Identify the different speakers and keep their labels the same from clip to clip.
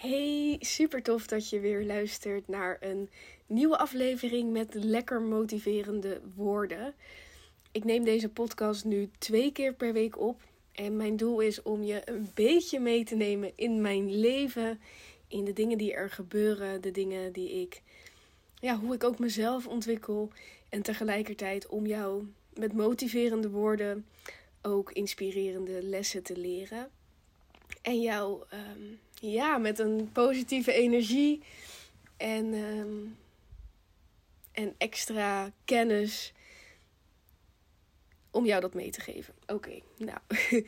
Speaker 1: Hey, super tof dat je weer luistert naar een nieuwe aflevering met lekker motiverende woorden. Ik neem deze podcast nu twee keer per week op. En mijn doel is om je een beetje mee te nemen in mijn leven. In de dingen die er gebeuren, de dingen die ik. Ja, hoe ik ook mezelf ontwikkel. En tegelijkertijd om jou met motiverende woorden ook inspirerende lessen te leren. En jou ehm, ja, met een positieve energie en, ehm, en extra kennis om jou dat mee te geven. Oké, nou.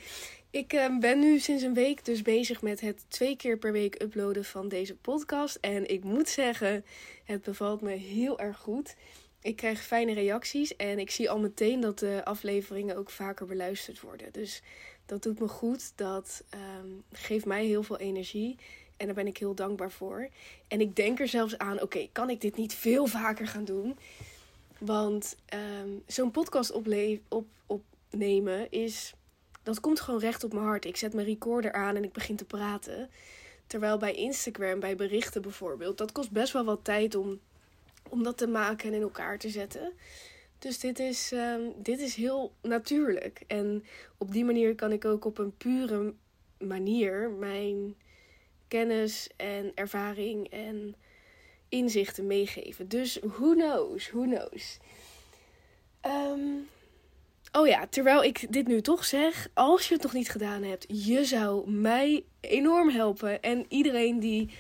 Speaker 1: ik ehm, ben nu sinds een week dus bezig met het twee keer per week uploaden van deze podcast. En ik moet zeggen, het bevalt me heel erg goed. Ik krijg fijne reacties en ik zie al meteen dat de afleveringen ook vaker beluisterd worden. Dus dat doet me goed. Dat ehm, geeft mij heel veel energie. En daar ben ik heel dankbaar voor. En ik denk er zelfs aan: oké, kan ik dit niet veel vaker gaan doen? Want ehm, zo'n podcast op, opnemen is. Dat komt gewoon recht op mijn hart. Ik zet mijn recorder aan en ik begin te praten. Terwijl bij Instagram, bij berichten bijvoorbeeld, dat kost best wel wat tijd om, om dat te maken en in elkaar te zetten. Dus dit is, um, dit is heel natuurlijk. En op die manier kan ik ook op een pure manier mijn kennis en ervaring en inzichten meegeven. Dus who knows, who knows. Um, oh ja, terwijl ik dit nu toch zeg, als je het nog niet gedaan hebt, je zou mij enorm helpen. En iedereen die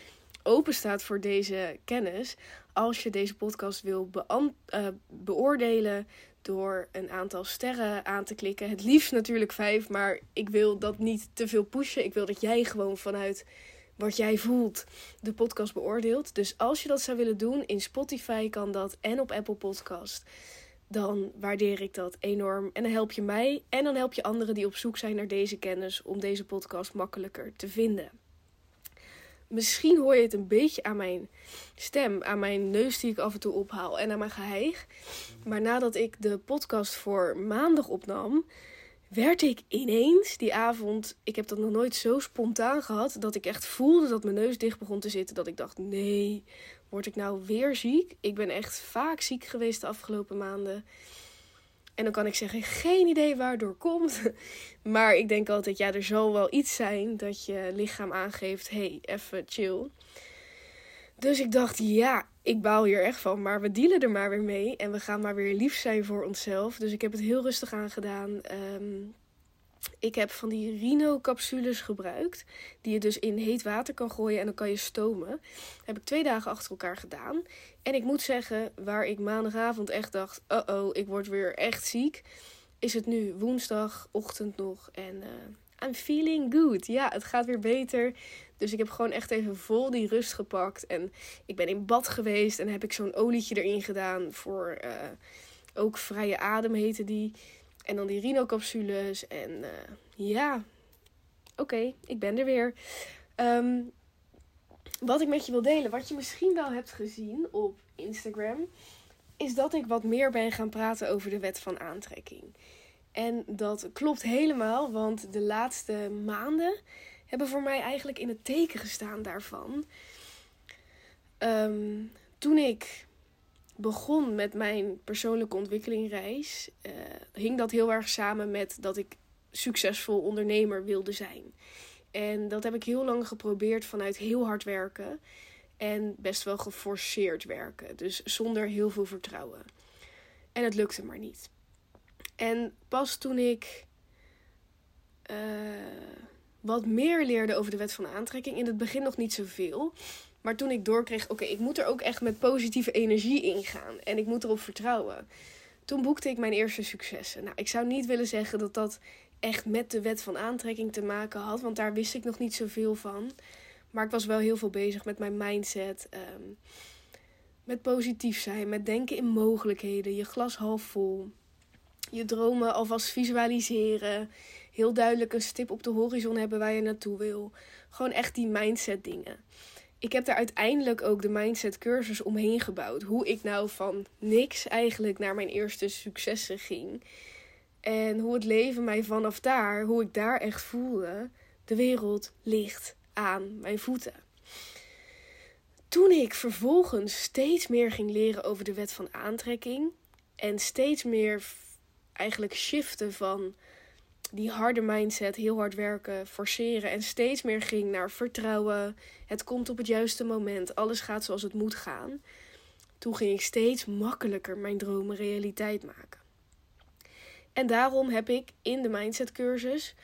Speaker 1: open staat voor deze kennis, als je deze podcast wil uh, beoordelen door een aantal sterren aan te klikken. Het liefst natuurlijk vijf, maar ik wil dat niet te veel pushen. Ik wil dat jij gewoon vanuit wat jij voelt de podcast beoordeelt. Dus als je dat zou willen doen, in Spotify kan dat en op Apple Podcast. Dan waardeer ik dat enorm. En dan help je mij en dan help je anderen die op zoek zijn naar deze kennis om deze podcast makkelijker te vinden. Misschien hoor je het een beetje aan mijn stem, aan mijn neus die ik af en toe ophaal en aan mijn geheig. Maar nadat ik de podcast voor maandag opnam, werd ik ineens die avond, ik heb dat nog nooit zo spontaan gehad, dat ik echt voelde dat mijn neus dicht begon te zitten. Dat ik dacht, nee, word ik nou weer ziek? Ik ben echt vaak ziek geweest de afgelopen maanden. En dan kan ik zeggen, geen idee waardoor komt. Maar ik denk altijd, ja, er zal wel iets zijn dat je lichaam aangeeft, hey, even chill. Dus ik dacht, ja, ik baal hier echt van, maar we dealen er maar weer mee. En we gaan maar weer lief zijn voor onszelf. Dus ik heb het heel rustig aangedaan. Um, ik heb van die Rino-capsules gebruikt. Die je dus in heet water kan gooien en dan kan je stomen. Heb ik twee dagen achter elkaar gedaan. En ik moet zeggen, waar ik maandagavond echt dacht: oh oh, ik word weer echt ziek. Is het nu woensdagochtend nog. En uh, I'm feeling good. Ja, het gaat weer beter. Dus ik heb gewoon echt even vol die rust gepakt. En ik ben in bad geweest en heb ik zo'n olietje erin gedaan. Voor uh, ook vrije adem heette die. En dan die Rino-capsules. En uh, ja, oké, ik ben er weer. Um, wat ik met je wil delen, wat je misschien wel hebt gezien op Instagram, is dat ik wat meer ben gaan praten over de wet van aantrekking. En dat klopt helemaal, want de laatste maanden hebben voor mij eigenlijk in het teken gestaan daarvan. Um, toen ik begon met mijn persoonlijke ontwikkelingreis, uh, hing dat heel erg samen met dat ik succesvol ondernemer wilde zijn. En dat heb ik heel lang geprobeerd vanuit heel hard werken en best wel geforceerd werken. Dus zonder heel veel vertrouwen. En het lukte maar niet. En pas toen ik uh, wat meer leerde over de wet van aantrekking, in het begin nog niet zoveel. Maar toen ik doorkreeg, oké, ik moet er ook echt met positieve energie in gaan. En ik moet erop vertrouwen. Toen boekte ik mijn eerste successen. Nou, ik zou niet willen zeggen dat dat echt met de wet van aantrekking te maken had. Want daar wist ik nog niet zoveel van. Maar ik was wel heel veel bezig met mijn mindset. Ehm, met positief zijn, met denken in mogelijkheden. Je glas half vol. Je dromen alvast visualiseren. Heel duidelijk een stip op de horizon hebben waar je naartoe wil. Gewoon echt die mindset dingen ik heb daar uiteindelijk ook de mindset cursus omheen gebouwd. Hoe ik nou van niks eigenlijk naar mijn eerste successen ging. En hoe het leven mij vanaf daar, hoe ik daar echt voelde, de wereld ligt aan mijn voeten. Toen ik vervolgens steeds meer ging leren over de wet van aantrekking en steeds meer eigenlijk shiften van die harde mindset, heel hard werken, forceren en steeds meer ging naar vertrouwen. Het komt op het juiste moment, alles gaat zoals het moet gaan. Toen ging ik steeds makkelijker mijn dromen realiteit maken. En daarom heb ik in de mindset cursus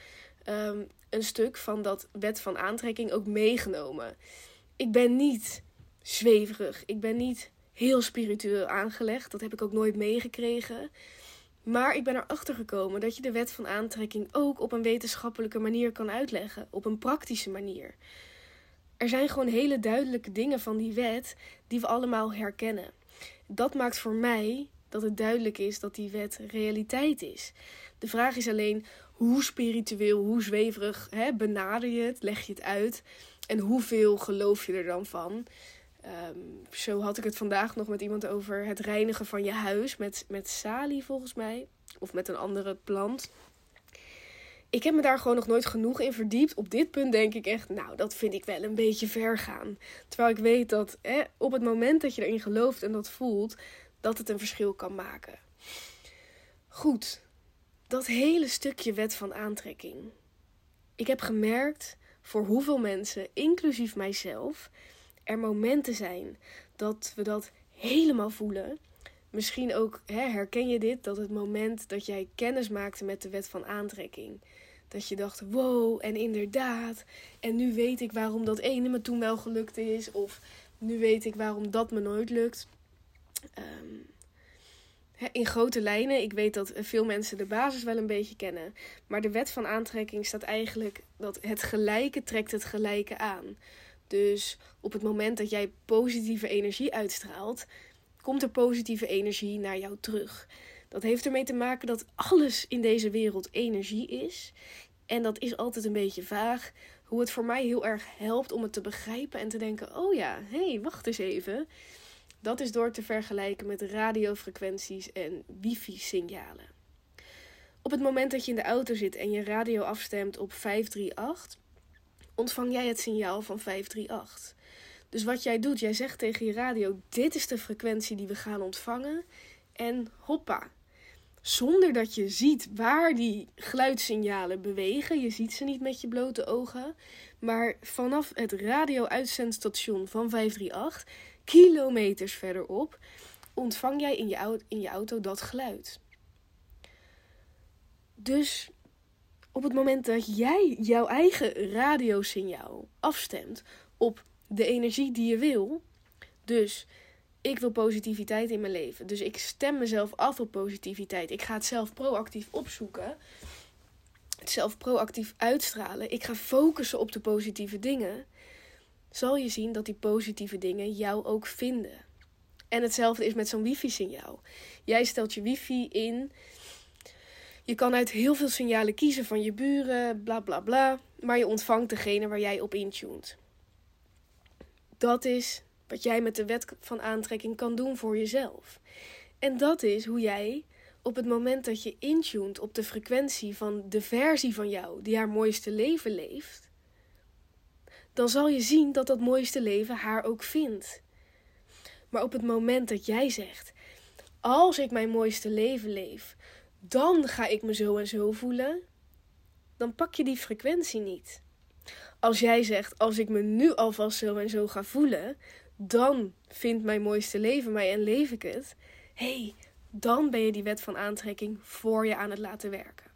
Speaker 1: um, een stuk van dat wet van aantrekking ook meegenomen. Ik ben niet zweverig. Ik ben niet heel spiritueel aangelegd. Dat heb ik ook nooit meegekregen. Maar ik ben erachter gekomen dat je de wet van aantrekking ook op een wetenschappelijke manier kan uitleggen. Op een praktische manier. Er zijn gewoon hele duidelijke dingen van die wet die we allemaal herkennen. Dat maakt voor mij dat het duidelijk is dat die wet realiteit is. De vraag is alleen hoe spiritueel, hoe zweverig hè, benader je het, leg je het uit en hoeveel geloof je er dan van. Ehm, zo had ik het vandaag nog met iemand over het reinigen van je huis met, met salie volgens mij. Of met een andere plant. Ik heb me daar gewoon nog nooit genoeg in verdiept. Op dit punt denk ik echt, nou, dat vind ik wel een beetje ver gaan. Terwijl ik weet dat op het moment dat je erin gelooft en dat voelt, dat het een verschil kan maken. Goed, dat hele stukje wet van aantrekking. Ik heb gemerkt voor hoeveel mensen, inclusief mijzelf, er momenten zijn dat we dat helemaal voelen. Misschien ook hè, herken je dit, dat het moment dat jij kennis maakte met de wet van aantrekking. Dat je dacht, wow, en inderdaad. En nu weet ik waarom dat ene me toen wel gelukt is. Of nu weet ik waarom dat me nooit lukt. Um, in grote lijnen, ik weet dat veel mensen de basis wel een beetje kennen. Maar de wet van aantrekking staat eigenlijk dat het gelijke trekt het gelijke aan. Dus op het moment dat jij positieve energie uitstraalt, komt er positieve energie naar jou terug. Dat heeft ermee te maken dat alles in deze wereld energie is. En dat is altijd een beetje vaag. Hoe het voor mij heel erg helpt om het te begrijpen en te denken: oh ja, hé, hey, wacht eens even. Dat is door te vergelijken met radiofrequenties en wifi-signalen. Op het moment dat je in de auto zit en je radio afstemt op 538, ontvang jij het signaal van 538. Dus wat jij doet, jij zegt tegen je radio: dit is de frequentie die we gaan ontvangen. En hoppa. Zonder dat je ziet waar die geluidssignalen bewegen. Je ziet ze niet met je blote ogen. Maar vanaf het radio-uitzendstation van 538 kilometers verderop, ontvang jij in je, in je auto dat geluid. Dus op het moment dat jij jouw eigen radiosignaal afstemt op de energie die je wil, dus ik wil positiviteit in mijn leven, dus ik stem mezelf af op positiviteit, ik ga het zelf proactief opzoeken, het zelf proactief uitstralen, ik ga focussen op de positieve dingen zal je zien dat die positieve dingen jou ook vinden. En hetzelfde is met zo'n wifi-signaal. Jij stelt je wifi in. Je kan uit heel veel signalen kiezen van je buren, bla bla bla. Maar je ontvangt degene waar jij op intuned. Dat is wat jij met de wet van aantrekking kan doen voor jezelf. En dat is hoe jij op het moment dat je intuned op de frequentie van de versie van jou die haar mooiste leven leeft, dan zal je zien dat dat mooiste leven haar ook vindt. Maar op het moment dat jij zegt: Als ik mijn mooiste leven leef, dan ga ik me zo en zo voelen, dan pak je die frequentie niet. Als jij zegt: Als ik me nu alvast zo en zo ga voelen, dan vindt mijn mooiste leven mij en leef ik het. hey, dan ben je die wet van aantrekking voor je aan het laten werken.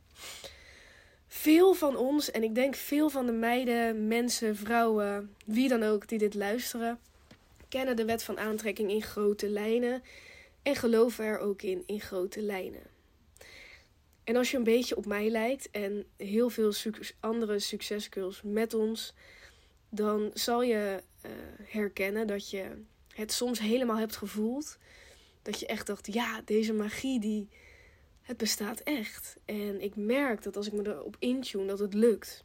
Speaker 1: Veel van ons, en ik denk veel van de meiden, mensen, vrouwen, wie dan ook die dit luisteren, kennen de wet van aantrekking in grote lijnen en geloven er ook in in grote lijnen. En als je een beetje op mij lijkt en heel veel andere succesgirls met ons, dan zal je uh, herkennen dat je het soms helemaal hebt gevoeld. Dat je echt dacht, ja, deze magie die, het bestaat echt. En ik merk dat als ik me erop intune, dat het lukt.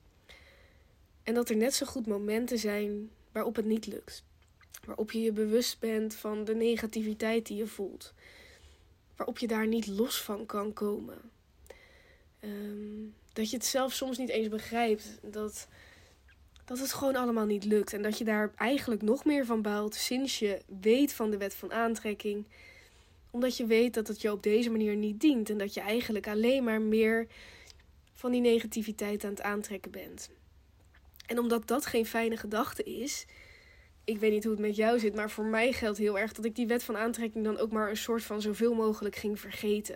Speaker 1: En dat er net zo goed momenten zijn waarop het niet lukt. Waarop je je bewust bent van de negativiteit die je voelt. Waarop je daar niet los van kan komen. Ehm, dat je het zelf soms niet eens begrijpt. Dat, dat het gewoon allemaal niet lukt. En dat je daar eigenlijk nog meer van baalt sinds je weet van de wet van aantrekking. Omdat je weet dat het je op deze manier niet dient. En dat je eigenlijk alleen maar meer van die negativiteit aan het aantrekken bent. En omdat dat geen fijne gedachte is. Ik weet niet hoe het met jou zit, maar voor mij geldt heel erg dat ik die wet van aantrekking dan ook maar een soort van zoveel mogelijk ging vergeten.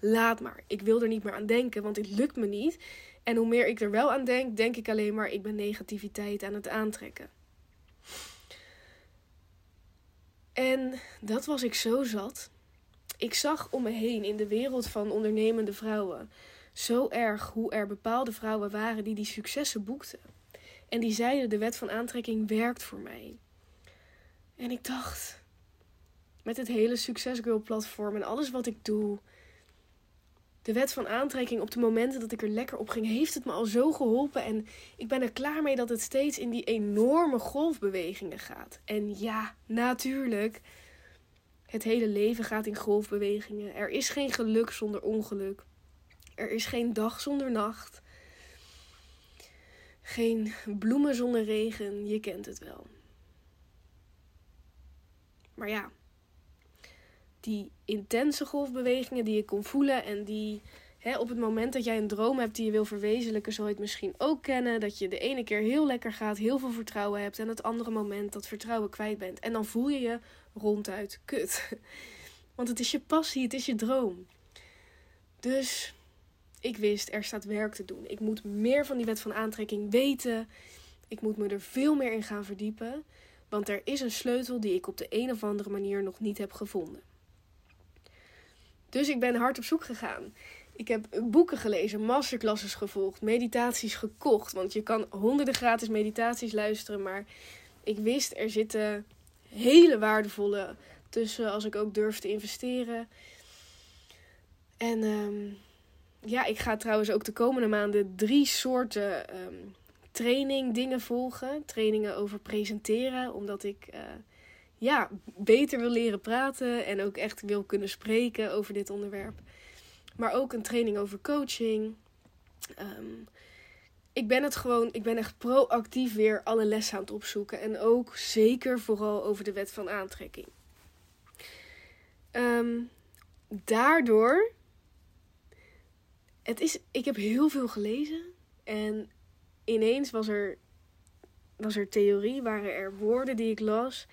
Speaker 1: Laat maar. Ik wil er niet meer aan denken, want dit lukt me niet. En hoe meer ik er wel aan denk, denk ik alleen maar ik ben negativiteit aan het aantrekken. En dat was ik zo zat. Ik zag om me heen in de wereld van ondernemende vrouwen zo erg hoe er bepaalde vrouwen waren die die successen boekten. En die zeiden: de wet van aantrekking werkt voor mij. En ik dacht, met het hele Success Girl platform en alles wat ik doe, de wet van aantrekking op de momenten dat ik er lekker op ging, heeft het me al zo geholpen. En ik ben er klaar mee dat het steeds in die enorme golfbewegingen gaat. En ja, natuurlijk. Het hele leven gaat in golfbewegingen. Er is geen geluk zonder ongeluk. Er is geen dag zonder nacht. Geen bloemen zonder regen. Je kent het wel. Maar ja, die intense golfbewegingen die je kon voelen en die hè, op het moment dat jij een droom hebt die je wil verwezenlijken, zal je het misschien ook kennen. Dat je de ene keer heel lekker gaat, heel veel vertrouwen hebt en het andere moment dat vertrouwen kwijt bent. En dan voel je je ronduit kut. Want het is je passie, het is je droom. Dus ik wist, er staat werk te doen. Ik moet meer van die wet van aantrekking weten. Ik moet me er veel meer in gaan verdiepen. Want er is een sleutel die ik op de een of andere manier nog niet heb gevonden. Dus ik ben hard op zoek gegaan. Ik heb boeken gelezen, masterclasses gevolgd, meditaties gekocht. Want je kan honderden gratis meditaties luisteren. Maar ik wist, er zitten hele waardevolle tussen als ik ook durf te investeren. En um, ja, ik ga trouwens ook de komende maanden drie soorten um, training dingen volgen. Trainingen over presenteren, omdat ik uh, ja, beter wil leren praten en ook echt wil kunnen spreken over dit onderwerp. Maar ook een training over coaching. Um, ik ben het gewoon, ik ben echt proactief weer alle lessen aan het opzoeken. En ook zeker vooral over de wet van aantrekking. Um, daardoor het is, ik heb heel veel gelezen en ineens was er, was er theorie, waren er woorden die ik las,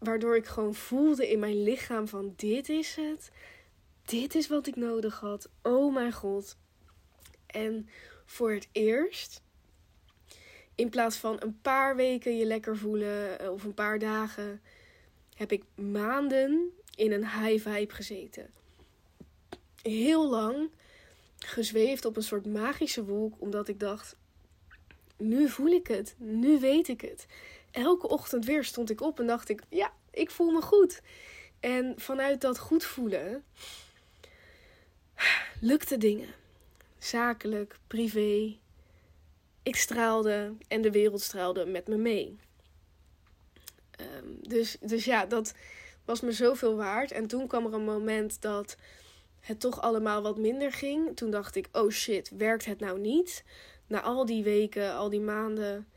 Speaker 1: waardoor ik gewoon voelde in mijn lichaam van dit is het, dit is wat ik nodig had, oh mijn god. En voor het eerst, in plaats van een paar weken je lekker voelen eh, of een paar dagen, heb ik maanden in een high vibe gezeten heel lang gezweefd op een soort magische wolk, omdat ik dacht: nu voel ik het, nu weet ik het. Elke ochtend weer stond ik op en dacht ik: ja, ik voel me goed. En vanuit dat goed voelen lukte dingen. Zakelijk, privé. Ik straalde en de wereld straalde met me mee. Ehm, dus, dus ja, dat was me zoveel waard. En toen kwam er een moment dat het toch allemaal wat minder ging. Toen dacht ik, oh shit, werkt het nou niet? Na al die weken, al die maanden,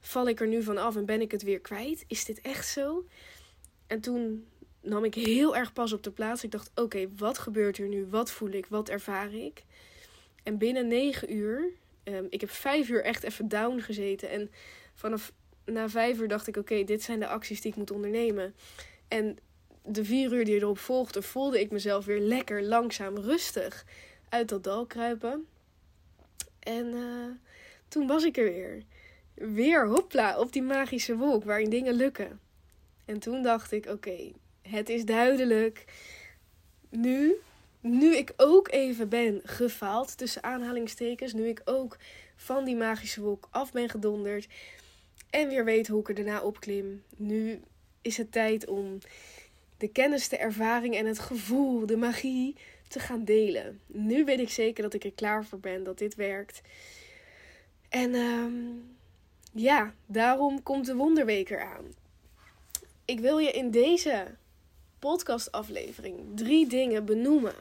Speaker 1: val ik er nu van af en ben ik het weer kwijt? Is dit echt zo? En toen nam ik heel erg pas op de plaats. Ik dacht, oké, wat gebeurt er nu? Wat voel ik? Wat ervaar ik? En binnen negen uur, um, ik heb vijf uur echt even down gezeten. En vanaf na vijf uur dacht ik, oké, dit zijn de acties die ik moet ondernemen. En de vier uur die erop volgde, voelde ik mezelf weer lekker langzaam rustig uit dat dal kruipen. En uh, toen was ik er weer. Weer hopla op die magische wolk waarin dingen lukken. En toen dacht ik: oké, het is duidelijk. Nu, nu ik ook even ben gefaald tussen aanhalingstekens, nu ik ook van die magische wolk af ben gedonderd en weer weet hoe ik er daarna opklim, nu is het tijd om de kennis, de ervaring en het gevoel, de magie te gaan delen. Nu weet ik zeker dat ik er klaar voor ben, dat dit werkt. En um, ja, daarom komt de Wonderweek eraan. Ik wil je in deze podcastaflevering drie dingen benoemen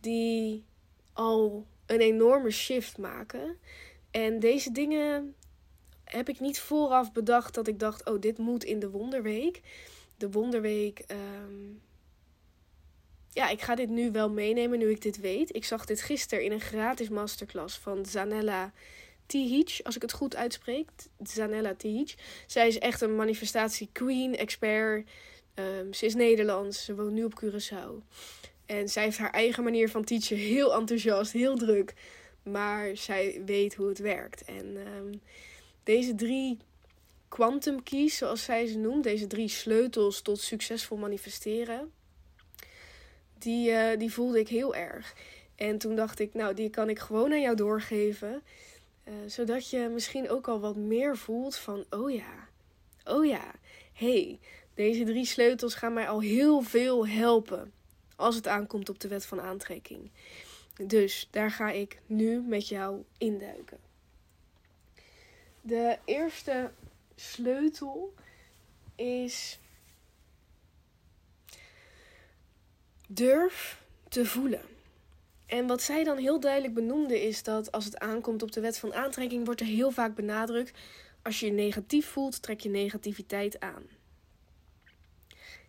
Speaker 1: die al een enorme shift maken. En deze dingen heb ik niet vooraf bedacht dat ik dacht: oh, dit moet in de Wonderweek. De Wonderweek. Ehm, ja, ik ga dit nu wel meenemen nu ik dit weet. Ik zag dit gisteren in een gratis masterclass van Zanella Tihic, als ik het goed uitspreek. Zanella Tihic. Zij is echt een manifestatie queen, expert. Um, ze is Nederlands, ze woont nu op Curaçao. En zij heeft haar eigen manier van teachen, heel enthousiast, heel druk. Maar zij weet hoe het werkt. En um, deze drie quantum keys, zoals zij ze noemt, deze drie sleutels tot succesvol manifesteren, die, uh, die voelde ik heel erg. En toen dacht ik, nou, die kan ik gewoon aan jou doorgeven. Uh, zodat je misschien ook al wat meer voelt van, oh ja, oh ja, hey, deze drie sleutels gaan mij al heel veel helpen als het aankomt op de wet van aantrekking. Dus daar ga ik nu met jou induiken. De eerste sleutel is durf te voelen. En wat zij dan heel duidelijk benoemde is dat als het aankomt op de wet van aantrekking, wordt er heel vaak benadrukt: als je je negatief voelt, trek je negativiteit aan.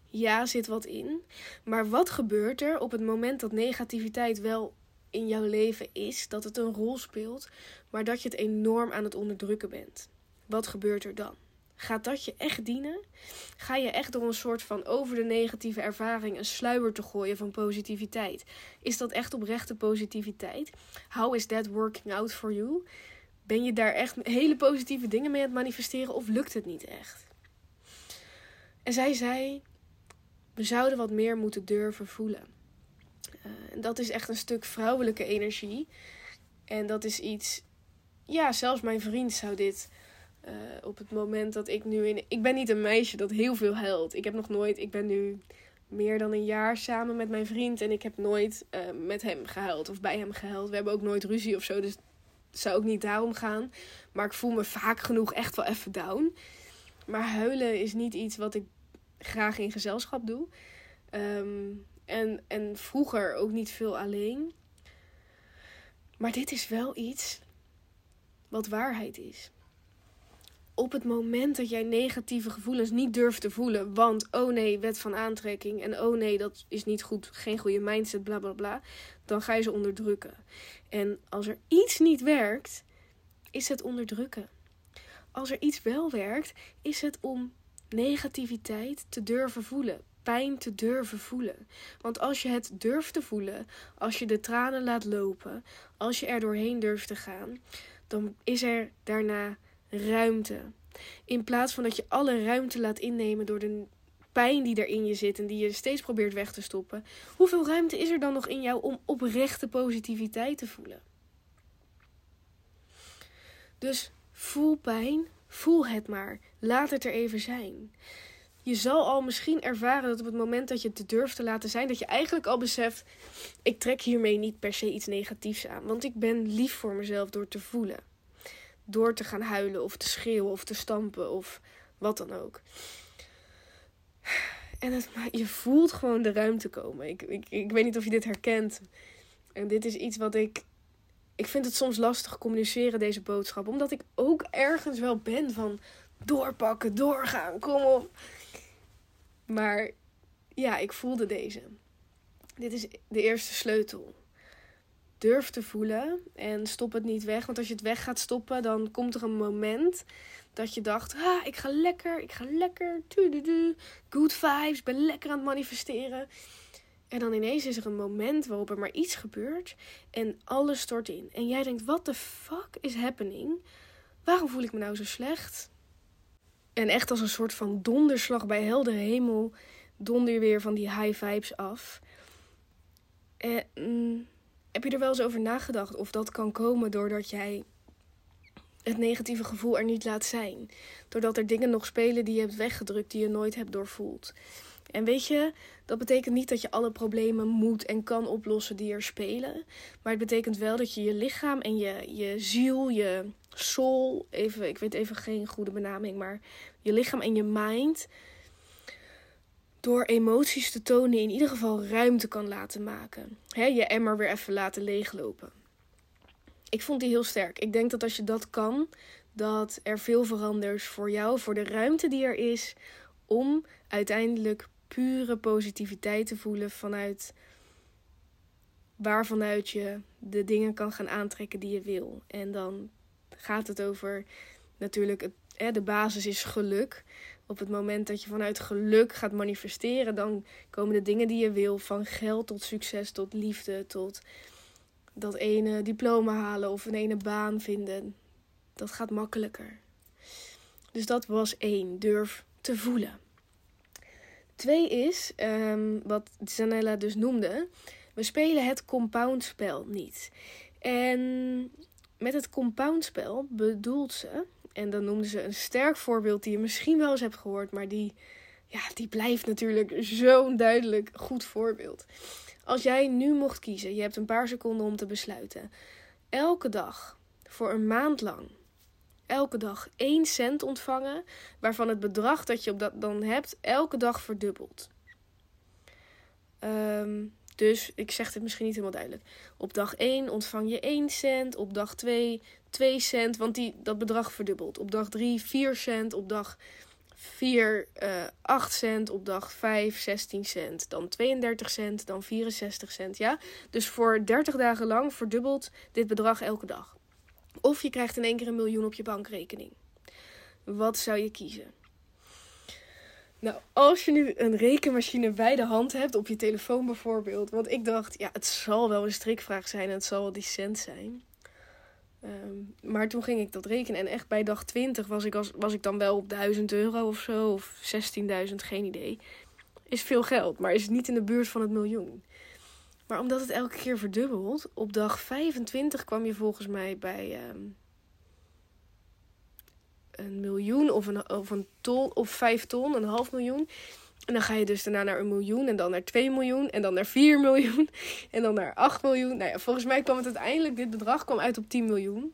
Speaker 1: Ja, zit wat in. Maar wat gebeurt er op het moment dat negativiteit wel in jouw leven is, dat het een rol speelt, maar dat je het enorm aan het onderdrukken bent? Wat gebeurt er dan? Gaat dat je echt dienen? Ga je echt door een soort van over de negatieve ervaring een sluier te gooien van positiviteit? Is dat echt oprechte positiviteit? How is that working out for you? Ben je daar echt hele positieve dingen mee aan het manifesteren of lukt het niet echt? En zij zei: We zouden wat meer moeten durven voelen. Uh, en dat is echt een stuk vrouwelijke energie. En dat is iets. Ja, zelfs mijn vriend zou dit uh, op het moment dat ik nu in. Ik ben niet een meisje dat heel veel huilt. Ik heb nog nooit. Ik ben nu meer dan een jaar samen met mijn vriend. En ik heb nooit uh, met hem gehuild of bij hem gehuild. We hebben ook nooit ruzie of zo. Dus het zou ook niet daarom gaan. Maar ik voel me vaak genoeg echt wel even down. Maar huilen is niet iets wat ik graag in gezelschap doe. Um, en, en vroeger ook niet veel alleen. Maar dit is wel iets wat waarheid is op het moment dat jij negatieve gevoelens niet durft te voelen, want oh nee, wet van aantrekking en oh nee, dat is niet goed, geen goede mindset, bla bla bla, dan ga je ze onderdrukken. En als er iets niet werkt, is het onderdrukken. Als er iets wel werkt, is het om negativiteit te durven voelen, pijn te durven voelen. Want als je het durft te voelen, als je de tranen laat lopen, als je er doorheen durft te gaan, dan is er daarna ruimte. In plaats van dat je alle ruimte laat innemen door de pijn die er in je zit en die je steeds probeert weg te stoppen. Hoeveel ruimte is er dan nog in jou om oprechte positiviteit te voelen? Dus voel pijn, voel het maar. Laat het er even zijn. Je zal al misschien ervaren dat op het moment dat je het durft te laten zijn, dat je eigenlijk al beseft: ik trek hiermee niet per se iets negatiefs aan. Want ik ben lief voor mezelf door te voelen door te gaan huilen of te schreeuwen of te stampen of wat dan ook. En het, je voelt gewoon de ruimte komen. Ik, ik, ik weet niet of je dit herkent. En dit is iets wat ik. Ik vind het soms lastig communiceren, deze boodschap. Omdat ik ook ergens wel ben van doorpakken, doorgaan, kom op. Maar ja, ik voelde deze. Dit is de eerste sleutel durf te voelen en stop het niet weg. Want als je het weg gaat stoppen, dan komt er een moment dat je dacht: ah, ik ga lekker, ik ga lekker, good vibes, ben lekker aan het manifesteren. En dan ineens is er een moment waarop er maar iets gebeurt en alles stort in. En jij denkt: what the fuck is happening? Waarom voel ik me nou zo slecht? En echt als een soort van donderslag bij heldere hemel donder weer van die high vibes af. En mm, heb je er wel eens over nagedacht of dat kan komen doordat jij het negatieve gevoel er niet laat zijn? Doordat er dingen nog spelen die je hebt weggedrukt, die je nooit hebt doorvoeld. En weet je, dat betekent niet dat je alle problemen moet en kan oplossen die er spelen. Maar het betekent wel dat je je lichaam en je, je ziel, je soul, even, ik weet even geen goede benaming, maar je lichaam en je mind door emoties te tonen in ieder geval ruimte kan laten maken. He, je emmer weer even laten leeglopen. ik vond die heel sterk. Ik denk dat als je dat kan, dat er veel verandert voor jou, voor de ruimte die er is, om uiteindelijk pure positiviteit te voelen vanuit waarvanuit je de dingen kan gaan aantrekken die je wil. En dan gaat het over natuurlijk, het, hè, de basis is geluk. Op het moment dat je vanuit geluk gaat manifesteren, dan komen de dingen die je wil, van geld tot succes, tot liefde, tot dat ene diploma halen of een ene baan vinden. Dat gaat makkelijker. Dus dat was één, durf te voelen. Twee is, um, wat Zanella dus noemde, we spelen het compoundspel niet. En met het compoundspel bedoelt ze, en dan noemde ze een sterk voorbeeld die je misschien wel eens hebt gehoord, maar die, ja, die blijft natuurlijk zo'n duidelijk goed voorbeeld. Als jij nu mocht kiezen, je hebt een paar seconden om te besluiten, elke dag voor een maand lang, elke dag 1 cent ontvangen, waarvan het bedrag dat je op dat dan hebt elke dag verdubbelt. Um, dus ik zeg het misschien niet helemaal duidelijk. Op dag 1 ontvang je 1 cent. Op dag 2 2 cent, want die, dat bedrag verdubbelt. Op dag 3 4 cent. Op dag 4 uh, 8 cent. Op dag 5 16 cent. Dan 32 cent. Dan 64 cent. Ja? Dus voor 30 dagen lang verdubbelt dit bedrag elke dag. Of je krijgt in één keer een miljoen op je bankrekening. Wat zou je kiezen? Nou, als je nu een rekenmachine bij de hand hebt, op je telefoon bijvoorbeeld. Want ik dacht, ja, het zal wel een strikvraag zijn en het zal wel die cent zijn. Um, maar toen ging ik dat rekenen en echt bij dag 20 was ik, als, was ik dan wel op 1000 euro of zo, of 16.000, geen idee. Is veel geld, maar is niet in de buurt van het miljoen. Maar omdat het elke keer verdubbelt, op dag 25 kwam je volgens mij bij um, een miljoen of een, of een ton of vijf ton, een half miljoen. En dan ga je dus daarna naar een miljoen en dan naar 2 miljoen en dan naar 4 miljoen en dan naar 8 miljoen. Nou ja, volgens mij kwam het uiteindelijk, dit bedrag kwam uit op 10 miljoen.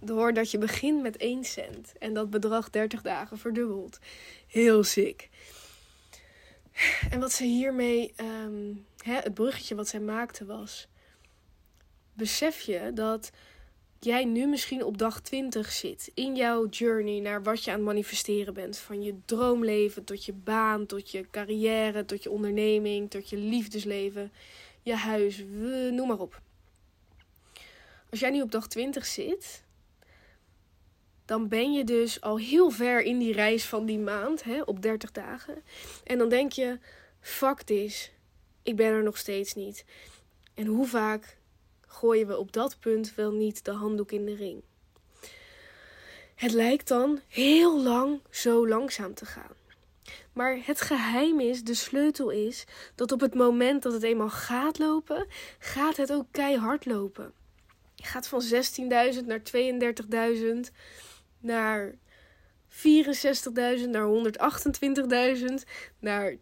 Speaker 1: Doordat je begint met 1 cent en dat bedrag 30 dagen verdubbelt. Heel sick. En wat ze hiermee, um, hè, het bruggetje wat zij maakte was, besef je dat jij nu misschien op dag 20 zit in jouw journey naar wat je aan het manifesteren bent. Van je droomleven tot je baan, tot je carrière, tot je onderneming, tot je liefdesleven, je huis, noem maar op. Als jij nu op dag 20 zit, dan ben je dus al heel ver in die reis van die maand, hè, op 30 dagen. En dan denk je, fuck this, ik ben er nog steeds niet. En hoe vaak gooien we op dat punt wel niet de handdoek in de ring. Het lijkt dan heel lang zo langzaam te gaan. Maar het geheim is, de sleutel is, dat op het moment dat het eenmaal gaat lopen, gaat het ook keihard lopen. Je gaat van 16.000 naar 32.000, naar 64.000, naar 128.000, naar 256.000.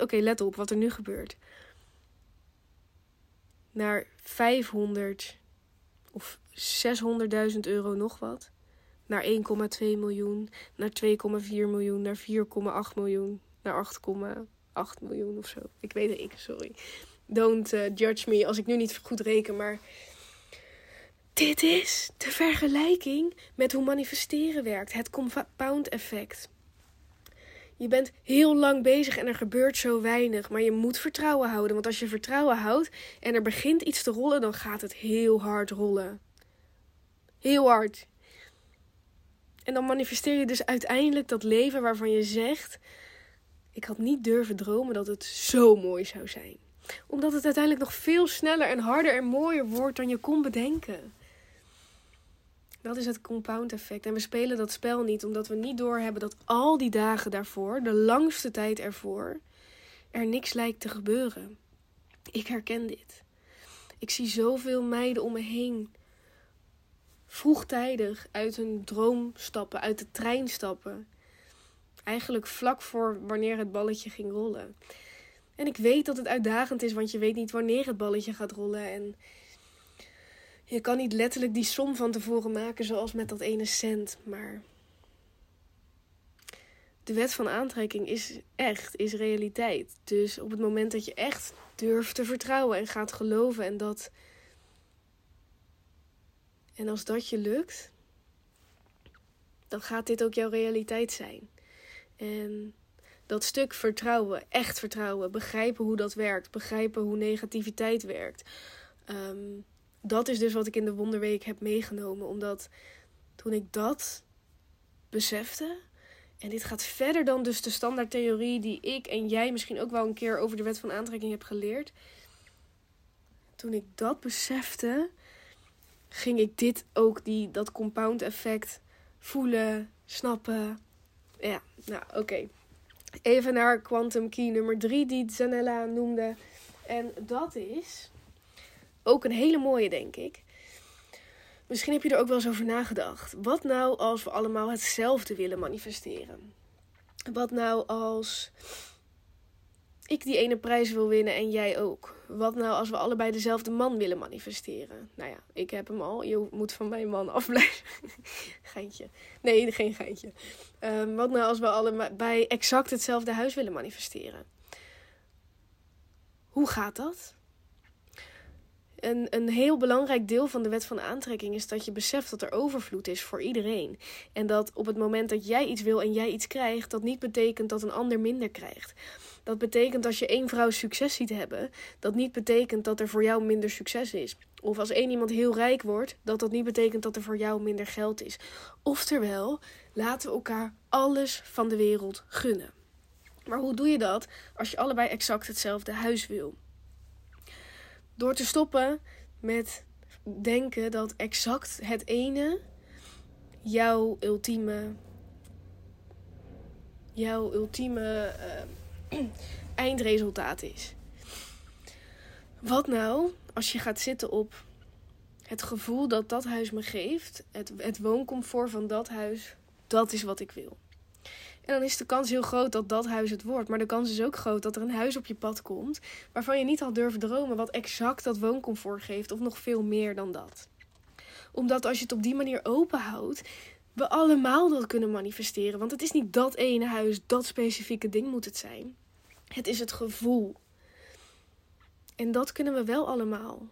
Speaker 1: Oké, let op wat er nu gebeurt naar 500 of 600.000 euro nog wat. Naar 1,2 miljoen, naar 2,4 miljoen, naar 4,8 miljoen, naar 8,8 miljoen of zo. Ik weet het, ik, sorry. Don't uh, judge me als ik nu niet goed reken, maar dit is de vergelijking met hoe manifesteren werkt. Het compound effect. Je bent heel lang bezig en er gebeurt zo weinig. Maar je moet vertrouwen houden. Want als je vertrouwen houdt en er begint iets te rollen, dan gaat het heel hard rollen. Heel hard. En dan manifesteer je dus uiteindelijk dat leven waarvan je zegt: Ik had niet durven dromen dat het zo mooi zou zijn. Omdat het uiteindelijk nog veel sneller en harder en mooier wordt dan je kon bedenken. Dat is het compound effect. En we spelen dat spel niet omdat we niet doorhebben dat al die dagen daarvoor, de langste tijd ervoor, er niks lijkt te gebeuren. Ik herken dit. Ik zie zoveel meiden om me heen vroegtijdig uit hun droom stappen, uit de trein stappen. Eigenlijk vlak voor wanneer het balletje ging rollen. En ik weet dat het uitdagend is, want je weet niet wanneer het balletje gaat rollen. En je kan niet letterlijk die som van tevoren maken zoals met dat ene cent, maar de wet van aantrekking is echt, is realiteit. Dus op het moment dat je echt durft te vertrouwen en gaat geloven en dat En als dat je lukt, dan gaat dit ook jouw realiteit zijn. En dat stuk vertrouwen, echt vertrouwen, begrijpen hoe dat werkt, begrijpen hoe negativiteit werkt. Ehm, dat is dus wat ik in de Wonderweek heb meegenomen. Omdat toen ik dat besefte, en dit gaat verder dan dus de standaardtheorie die ik en jij misschien ook wel een keer over de wet van aantrekking hebt geleerd. Toen ik dat besefte, ging ik dit ook, die, dat compound effect, voelen, snappen. Ja, nou oké. Even naar quantum key nummer 3 die Zanella noemde. En dat is ook een hele mooie, denk ik. Misschien heb je er ook wel eens over nagedacht. Wat nou als we allemaal hetzelfde willen manifesteren? Wat nou als ik die ene prijs wil winnen en jij ook? Wat nou als we allebei dezelfde man willen manifesteren? Nou ja, ik heb hem al. Je moet van mijn man afblijven. geintje. Nee, geen geintje. Um, wat nou als we allebei exact hetzelfde huis willen manifesteren? Hoe gaat dat? Een, een heel belangrijk deel van de wet van aantrekking is dat je beseft dat er overvloed is voor iedereen. En dat op het moment dat jij iets wil en jij iets krijgt, dat niet betekent dat een ander minder krijgt. Dat betekent als je één vrouw succes ziet hebben, dat niet betekent dat er voor jou minder succes is. Of als één iemand heel rijk wordt, dat dat niet betekent dat er voor jou minder geld is. Oftewel, laten we elkaar alles van de wereld gunnen. Maar hoe doe je dat als je allebei exact hetzelfde huis wil? Door te stoppen met denken dat exact het ene jouw ultieme, jouw ultieme uh, eindresultaat is. Wat nou als je gaat zitten op het gevoel dat dat huis me geeft, het, het wooncomfort van dat huis, dat is wat ik wil. En dan is de kans heel groot dat dat huis het wordt. Maar de kans is ook groot dat er een huis op je pad komt. waarvan je niet had durven dromen. wat exact dat wooncomfort geeft. of nog veel meer dan dat. Omdat als je het op die manier openhoudt. we allemaal dat kunnen manifesteren. Want het is niet dat ene huis, dat specifieke ding moet het zijn. Het is het gevoel. En dat kunnen we wel allemaal.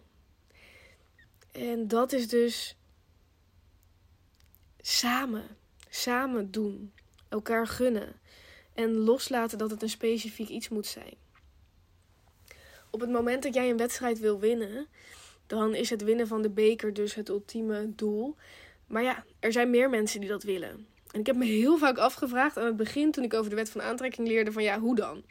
Speaker 1: En dat is dus samen. Samen doen elkaar gunnen en loslaten dat het een specifiek iets moet zijn. Op het moment dat jij een wedstrijd wil winnen, dan is het winnen van de beker dus het ultieme doel. Maar ja, er zijn meer mensen die dat willen. En ik heb me heel vaak afgevraagd aan het begin, toen ik over de wet van aantrekking leerde, van ja, hoe dan?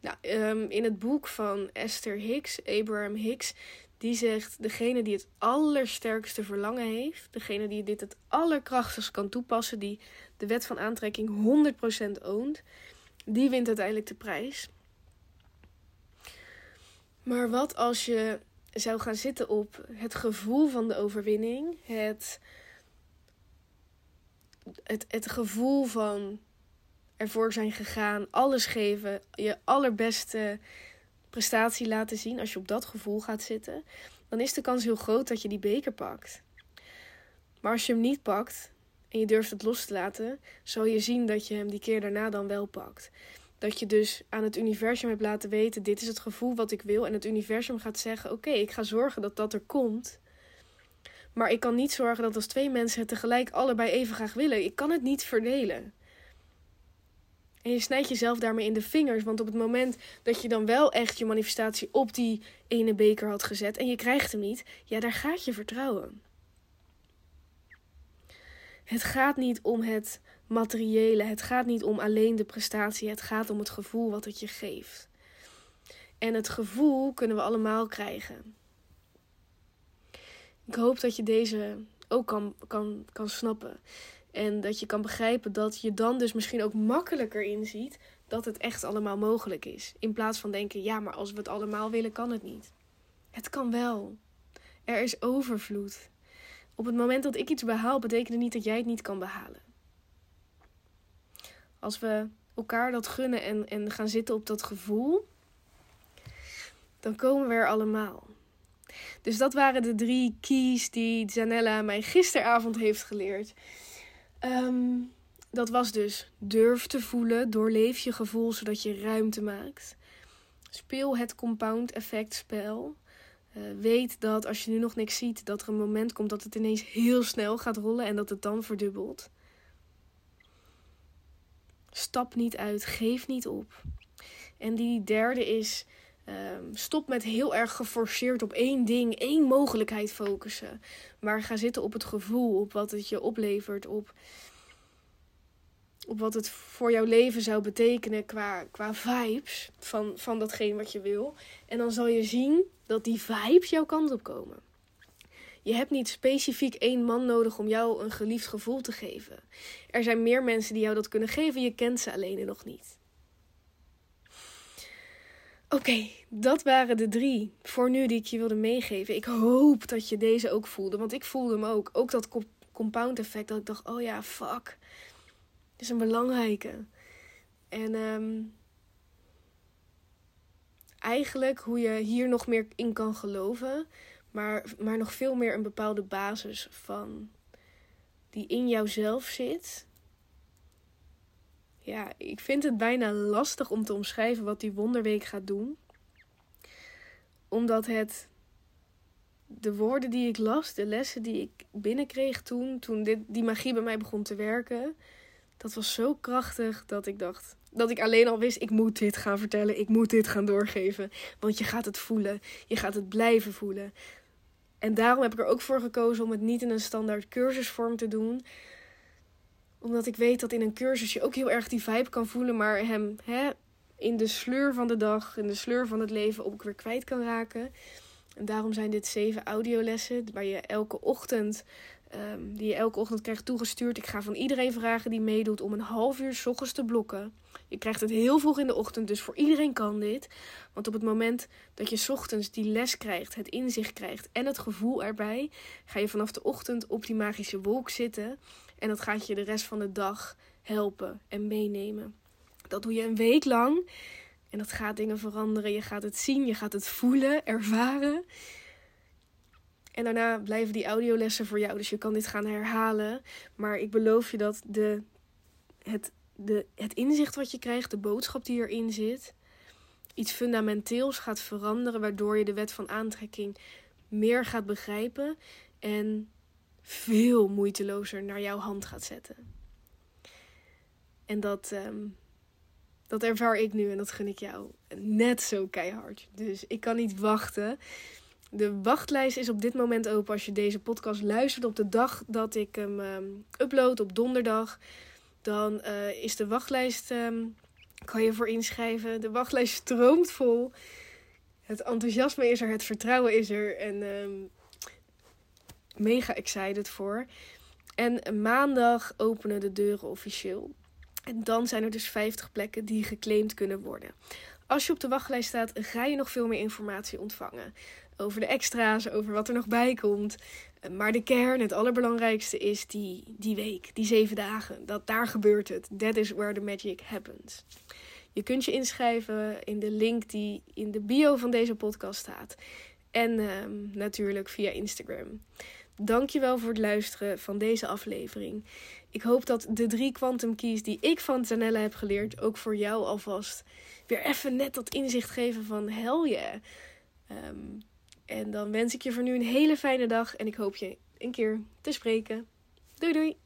Speaker 1: Nou, ehm, in het boek van Esther Hicks, Abraham Hicks, die zegt: degene die het allersterkste verlangen heeft, degene die dit het allerkrachtigst kan toepassen, die de wet van aantrekking 100% oont, die wint uiteindelijk de prijs. Maar wat als je zou gaan zitten op het gevoel van de overwinning, het, het, het gevoel van ervoor zijn gegaan, alles geven, je allerbeste prestatie laten zien, als je op dat gevoel gaat zitten, dan is de kans heel groot dat je die beker pakt. Maar als je hem niet pakt en je durft het los te laten, zal je zien dat je hem die keer daarna dan wel pakt. Dat je dus aan het universum hebt laten weten: dit is het gevoel wat ik wil. En het universum gaat zeggen: oké, ik ga zorgen dat dat er komt. Maar ik kan niet zorgen dat als twee mensen het tegelijk allebei even graag willen. Ik kan het niet verdelen. En je snijdt jezelf daarmee in de vingers. Want op het moment dat je dan wel echt je manifestatie op die ene beker had gezet en je krijgt hem niet, ja, daar gaat je vertrouwen. Het gaat niet om het materiële, het gaat niet om alleen de prestatie, het gaat om het gevoel wat het je geeft. En het gevoel kunnen we allemaal krijgen. Ik hoop dat je deze ook kan, kan, kan snappen. En dat je kan begrijpen dat je dan dus misschien ook makkelijker inziet dat het echt allemaal mogelijk is. In plaats van denken, ja, maar als we het allemaal willen, kan het niet. Het kan wel. Er is overvloed. Op het moment dat ik iets behaal, betekent het niet dat jij het niet kan behalen. Als we elkaar dat gunnen en, en gaan zitten op dat gevoel, dan komen we er allemaal. Dus dat waren de drie keys die Zanella mij gisteravond heeft geleerd. Ehm, dat was dus durf te voelen, doorleef je gevoel zodat je ruimte maakt. Speel het compound effect spel. Uh, weet dat als je nu nog niks ziet, dat er een moment komt dat het ineens heel snel gaat rollen en dat het dan verdubbelt. Stap niet uit, geef niet op. En die derde is: um, stop met heel erg geforceerd op één ding, één mogelijkheid focussen. Maar ga zitten op het gevoel, op wat het je oplevert, op, op wat het voor jouw leven zou betekenen qua, qua vibes van, van datgene wat je wil. En dan zal je zien dat die vibes jouw kant op komen. Je hebt niet specifiek één man nodig om jou een geliefd gevoel te geven. Er zijn meer mensen die jou dat kunnen geven, je kent ze alleen nog niet. Oké, dat waren de drie voor nu die ik je wilde meegeven. Ik hoop dat je deze ook voelde, want ik voelde hem ook. Ook dat compound effect, dat ik dacht, oh ja, fuck. Dat is een belangrijke. En um, eigenlijk hoe je hier nog meer in kan geloven, maar, maar nog veel meer een bepaalde basis van die in jouzelf zit. Ja, ik vind het bijna lastig om te omschrijven wat die wonderweek gaat doen. Omdat het de woorden die ik las, de lessen die ik binnenkreeg toen, toen dit, die magie bij mij begon te werken, dat was zo krachtig dat ik dacht, dat ik alleen al wist, ik moet dit gaan vertellen, ik moet dit gaan doorgeven. Want je gaat het voelen, je gaat het blijven voelen. En daarom heb ik er ook voor gekozen om het niet in een standaard cursusvorm te doen. Omdat ik weet dat in een cursus je ook heel erg die vibe kan voelen, maar hem hè, in de sleur van de dag, in de sleur van het leven ook weer kwijt kan raken. En daarom zijn dit zeven audiolessen waar je elke ochtend Um, die je elke ochtend krijgt toegestuurd. Ik ga van iedereen vragen die meedoet om een half uur s ochtends te blokken. Je krijgt het heel vroeg in de ochtend, dus voor iedereen kan dit. Want op het moment dat je s ochtends die les krijgt, het inzicht krijgt en het gevoel erbij, ga je vanaf de ochtend op die magische wolk zitten. En dat gaat je de rest van de dag helpen en meenemen. Dat doe je een week lang. En dat gaat dingen veranderen. Je gaat het zien, je gaat het voelen, ervaren. En daarna blijven die audiolessen voor jou. Dus je kan dit gaan herhalen. Maar ik beloof je dat de, het, de, het inzicht wat je krijgt, de boodschap die erin zit, iets fundamenteels gaat veranderen. Waardoor je de wet van aantrekking meer gaat begrijpen. En veel moeitelozer naar jouw hand gaat zetten. En dat, um, dat ervaar ik nu en dat gun ik jou net zo keihard. Dus ik kan niet wachten. De wachtlijst is op dit moment open als je deze podcast luistert op de dag dat ik hem um, upload op donderdag. Dan uh, is de wachtlijst, um, kan je voor inschrijven. De wachtlijst stroomt vol. Het enthousiasme is er, het vertrouwen is er. En um, mega excited voor. En maandag openen de deuren officieel. En dan zijn er dus 50 plekken die geclaimd kunnen worden. Als je op de wachtlijst staat, ga je nog veel meer informatie ontvangen over de extra's, over wat er nog bij komt. Maar de kern, het allerbelangrijkste is die, die week, die zeven dagen. Dat daar gebeurt het. That is where the magic happens. Je kunt je inschrijven in de link die in de bio van deze podcast staat. En um, natuurlijk via Instagram. Dankjewel voor het luisteren van deze aflevering. Ik hoop dat de drie quantum keys die ik van Zanella heb geleerd, ook voor jou alvast weer even net dat inzicht geven van hel yeah. Um, en dan wens ik je voor nu een hele fijne dag en ik hoop je een keer te spreken. Doei doei!